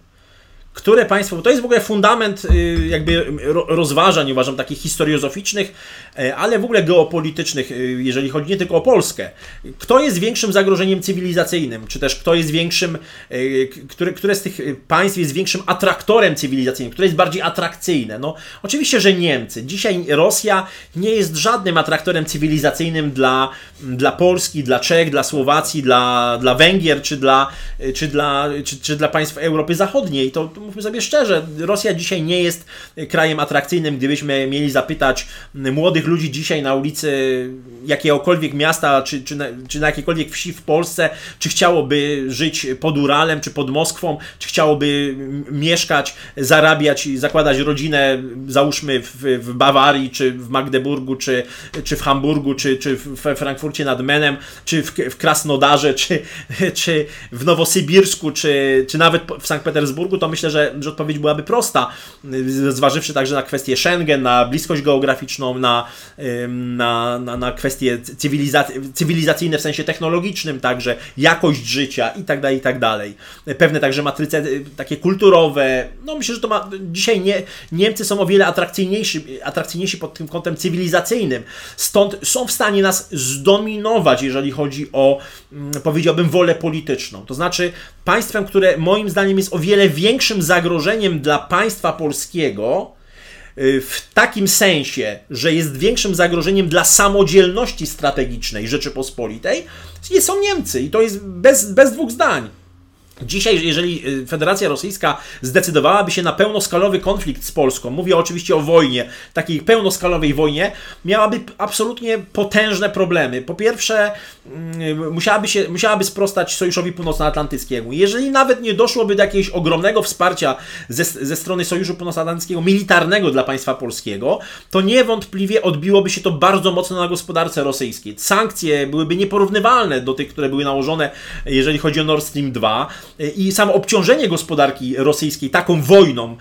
Które państwo, bo to jest w ogóle fundament y, jakby rozważań, uważam, takich historiozoficznych, e, ale w ogóle geopolitycznych, y, jeżeli chodzi nie tylko o Polskę. Kto jest większym zagrożeniem cywilizacyjnym, czy też kto jest większym, które, które z tych państw jest większym atraktorem cywilizacyjnym, które jest bardziej atrakcyjne? No, oczywiście, że Niemcy. Dzisiaj Rosja nie jest żadnym atraktorem cywilizacyjnym dla, dla Polski, dla Czech, dla Słowacji, dla, dla Węgier, czy dla, czy, dla, czy, czy dla państw Europy Zachodniej. To mówmy sobie szczerze, Rosja dzisiaj nie jest krajem atrakcyjnym. Gdybyśmy mieli zapytać młodych ludzi dzisiaj na ulicy jakiegokolwiek miasta, czy, czy, na, czy na jakiejkolwiek wsi w Polsce, czy chciałoby żyć pod Uralem, czy pod Moskwą, czy chciałoby mieszkać, zarabiać i zakładać rodzinę, załóżmy w, w Bawarii, czy w Magdeburgu, czy, czy w Hamburgu, czy, czy w Frankfurcie nad Menem, czy w, w Krasnodarze, czy, czy w Nowosybirsku, czy, czy nawet w Sankt Petersburgu, to myślę, że, że odpowiedź byłaby prosta, zważywszy także na kwestię Schengen, na bliskość geograficzną, na, na, na, na kwestie cywilizacyjne w sensie technologicznym, także jakość życia i tak dalej, i tak dalej. Pewne także matryce y, takie kulturowe. No myślę, że to ma, dzisiaj nie, Niemcy są o wiele atrakcyjniejsi, atrakcyjniejsi pod tym kątem cywilizacyjnym. Stąd są w stanie nas zdominować, jeżeli chodzi o, mm, powiedziałbym, wolę polityczną. To znaczy państwem, które moim zdaniem jest o wiele większym zagrożeniem dla państwa polskiego, y, w takim sensie, że jest większym zagrożeniem dla samodzielności strategicznej Rzeczypospolitej, są Niemcy. I to jest bez, bez dwóch zdań. Dzisiaj, jeżeli y, Federacja Rosyjska zdecydowałaby się na pełnoskalowy konflikt z Polską, mówię oczywiście o wojnie, takiej pełnoskalowej wojnie, miałaby absolutnie potężne problemy. Po pierwsze, mm, musiałaby, się, musiałaby sprostać Sojuszowi Północnoatlantyckiemu. Jeżeli nawet nie doszłoby do jakiegoś ogromnego wsparcia ze, ze strony Sojuszu Północnoatlantyckiego, militarnego dla państwa polskiego, to niewątpliwie odbiłoby się to bardzo mocno na gospodarce rosyjskiej. Sankcje byłyby nieporównywalne do tych, które były nałożone, jeżeli chodzi o Nord Stream 2 i samo obciążenie gospodarki rosyjskiej taką wojną,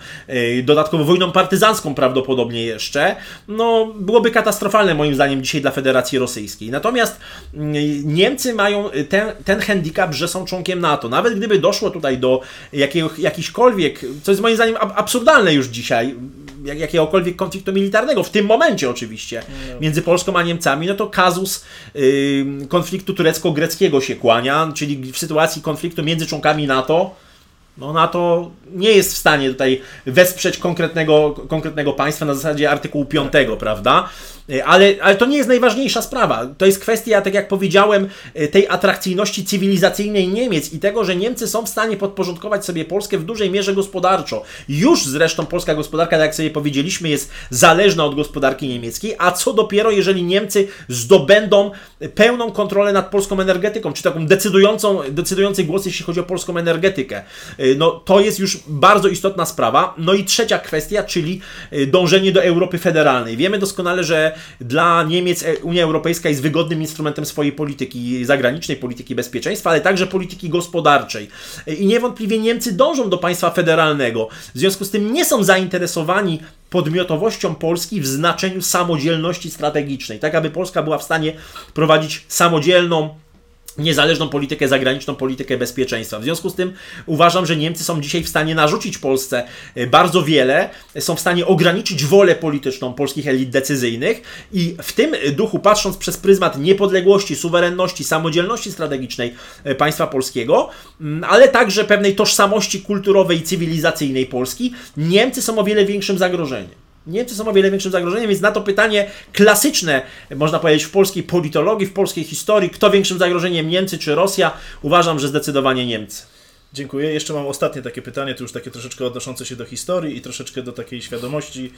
dodatkowo wojną partyzancką prawdopodobnie jeszcze, no byłoby katastrofalne moim zdaniem dzisiaj dla Federacji Rosyjskiej. Natomiast mm, Niemcy mają ten, ten handicap, że są członkiem NATO. Nawet gdyby doszło tutaj do jakiego, jakichkolwiek, co jest moim zdaniem absurdalne już dzisiaj, jak, jakiegokolwiek konfliktu militarnego, w tym momencie oczywiście, no. między Polską a Niemcami, no to kazus konfliktu turecko-greckiego się kłania, czyli w sytuacji konfliktu między członkami NATO, no NATO nie jest w stanie tutaj wesprzeć konkretnego, konkretnego państwa na zasadzie artykułu 5, prawda? E, ale, ale to nie jest najważniejsza sprawa. To jest kwestia, tak jak powiedziałem, e, tej atrakcyjności cywilizacyjnej Niemiec i tego, że Niemcy są w stanie podporządkować sobie Polskę w dużej mierze gospodarczo. Już zresztą polska gospodarka, tak jak sobie powiedzieliśmy, jest zależna od gospodarki niemieckiej, a co dopiero, jeżeli Niemcy zdobędą pełną kontrolę nad polską energetyką, czy taką decydującą, decydujący głos, jeśli chodzi o polską energetykę. E, no to jest już bardzo istotna sprawa. No i trzecia kwestia, czyli dążenie do Europy Federalnej. Wiemy doskonale, że dla Niemiec e, Unia Europejska jest wygodnym instrumentem swojej polityki zagranicznej, polityki bezpieczeństwa, ale także polityki gospodarczej. E, I niewątpliwie Niemcy dążą do państwa federalnego. W związku z tym nie są zainteresowani podmiotowością Polski w znaczeniu samodzielności strategicznej, tak aby Polska była w stanie prowadzić samodzielną, niezależną politykę zagraniczną, politykę bezpieczeństwa. W związku z tym uważam, że Niemcy są dzisiaj w stanie narzucić Polsce e, bardzo wiele, są w stanie ograniczyć wolę polityczną polskich elit decyzyjnych i w tym duchu, patrząc przez pryzmat niepodległości, suwerenności, samodzielności strategicznej e, państwa polskiego, mm, ale także pewnej tożsamości kulturowej i cywilizacyjnej Polski, Niemcy są o wiele większym zagrożeniem. Niemcy są o wiele większym zagrożeniem, więc na to pytanie klasyczne, można powiedzieć, w polskiej politologii, w polskiej historii, kto większym zagrożeniem, Niemcy czy Rosja, uważam, że zdecydowanie Niemcy. Dziękuję. Jeszcze mam ostatnie takie pytanie, to już takie troszeczkę odnoszące się do historii i troszeczkę do takiej świadomości.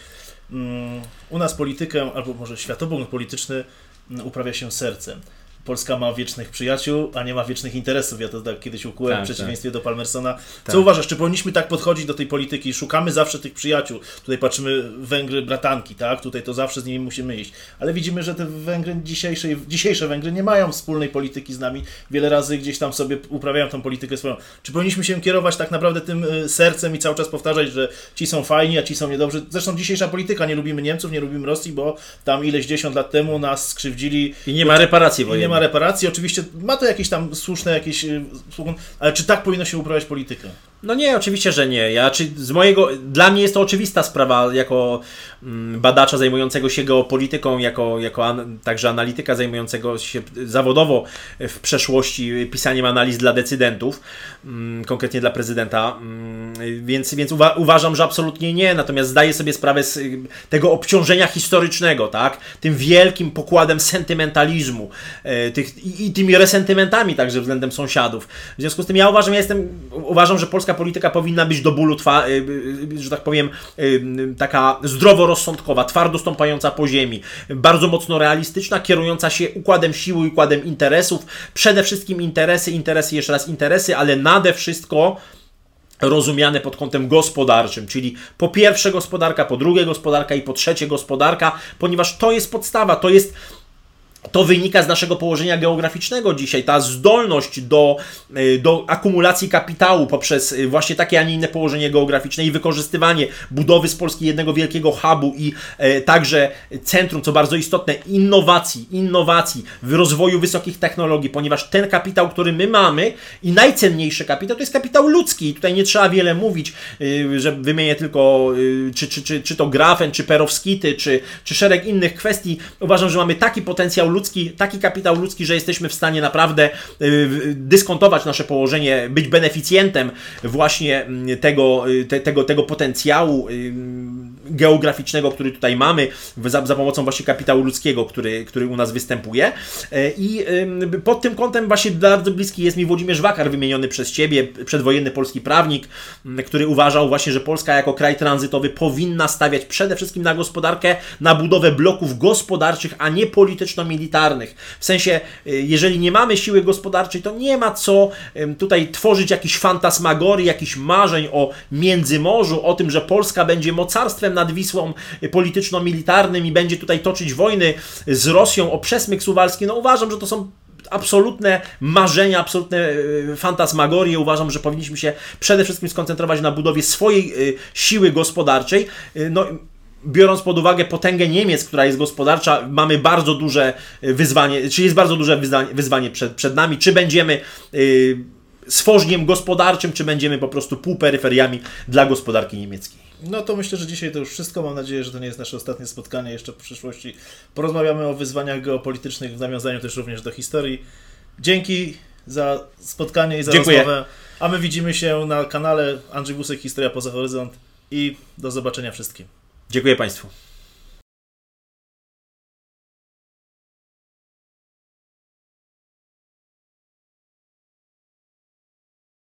Mm, u nas politykę, albo może światopogląd polityczny mm, uprawia się sercem. Polska ma wiecznych przyjaciół, a nie ma wiecznych interesów. Ja to tak kiedyś ukułem tak, w przeciwieństwie tak. do Palmersona. Co tak. uważasz, czy powinniśmy tak podchodzić do tej polityki? Szukamy zawsze tych przyjaciół. Tutaj patrzymy Węgry, bratanki, tak? Tutaj to zawsze z nimi musimy iść. Ale widzimy, że te Węgry dzisiejsze, dzisiejsze Węgry nie mają wspólnej polityki z nami. Wiele razy gdzieś tam sobie uprawiają tą politykę swoją. Czy powinniśmy się kierować tak naprawdę tym y, sercem i cały czas powtarzać, że ci są fajni, a ci są niedobrzy? Zresztą dzisiejsza polityka, nie lubimy Niemców, nie lubimy Rosji, bo tam ileś dziesiąt lat temu nas skrzywdzili. I nie ma reparacji wojennej ma reparacji. Oczywiście ma to jakieś tam słuszne jakieś, y, ale czy tak powinno się uprawiać politykę? No nie, oczywiście, że nie. Ja, czy z mojego, dla mnie jest to oczywista sprawa, jako mm, badacza zajmującego się geopolityką, jako, jako an, także analityka zajmującego się zawodowo w przeszłości pisaniem analiz dla decydentów, mm, konkretnie dla prezydenta, mm, więc, więc uwa uważam, że absolutnie nie. Natomiast zdaję sobie sprawę z tego obciążenia historycznego, tak? Tym wielkim pokładem sentymentalizmu e, tych, i, i tymi resentymentami także względem sąsiadów. W związku z tym ja uważam, ja jestem, uważam, że Polska polityka powinna być do bólu, twa, y, y, że tak powiem, y, taka zdroworozsądkowa, twardo stąpająca po ziemi, bardzo mocno realistyczna, kierująca się układem siły, układem interesów. Przede wszystkim interesy, interesy, jeszcze raz interesy, ale nade wszystko rozumiane pod kątem gospodarczym, czyli po pierwsze gospodarka, po drugie gospodarka i po trzecie gospodarka, ponieważ to jest podstawa, to jest to wynika z naszego położenia geograficznego dzisiaj. Ta zdolność do, y, do akumulacji kapitału poprzez y, właśnie takie, a nie inne położenie geograficzne i wykorzystywanie budowy z Polski jednego wielkiego hubu i e, także centrum, co bardzo istotne, innowacji, innowacji, w rozwoju wysokich technologii, ponieważ ten kapitał, który my mamy i najcenniejszy kapitał, to jest kapitał ludzki. I tutaj nie trzeba wiele mówić, y, że wymienię tylko czy, czy, czy, czy to grafen, czy perowskity, czy, czy szereg innych kwestii. Uważam, że mamy taki potencjał ludzki, taki kapitał ludzki, że jesteśmy w stanie naprawdę y, dyskontować nasze położenie, być beneficjentem właśnie mm, tego, y, te, tego, tego potencjału geograficznego, który tutaj mamy, za, za pomocą właśnie kapitału ludzkiego, który, który u nas występuje. I pod tym kątem właśnie bardzo bliski jest mi Włodzimierz Wakar, wymieniony przez Ciebie, przedwojenny polski prawnik, który uważał właśnie, że Polska jako kraj tranzytowy powinna stawiać przede wszystkim na gospodarkę, na budowę bloków gospodarczych, a nie polityczno-militarnych militarnych. W sensie, y, jeżeli nie mamy siły gospodarczej, to nie ma co tutaj tworzyć jakichś fantasmagorii, jakichś marzeń o Międzymorzu, o tym, że Polska będzie mocarstwem nad Wisłą polityczno-militarnym i będzie tutaj toczyć wojny z Rosją o przesmyk suwalski. No uważam, że to są absolutne marzenia, absolutne y, fantasmagorie. Uważam, że powinniśmy się przede wszystkim skoncentrować na budowie swojej y, siły gospodarczej. Y, no, biorąc pod uwagę potęgę Niemiec, która jest gospodarcza, mamy bardzo duże wyzwanie, czy jest bardzo duże wyzwanie, przed, przed nami, czy będziemy yy, stworzeniem gospodarczym, czy będziemy po prostu półperyferiami dla gospodarki niemieckiej. No to myślę, że dzisiaj to już wszystko. Mam nadzieję, że to nie jest nasze ostatnie spotkanie. Jeszcze w przyszłości porozmawiamy o wyzwaniach geopolitycznych w nawiązaniu też również do historii. Dzięki za spotkanie i za Dziękuję. rozmowę. A my widzimy się na kanale Andrzej Busek Historia poza horyzont i do zobaczenia wszystkim. Dziękuję Państwu.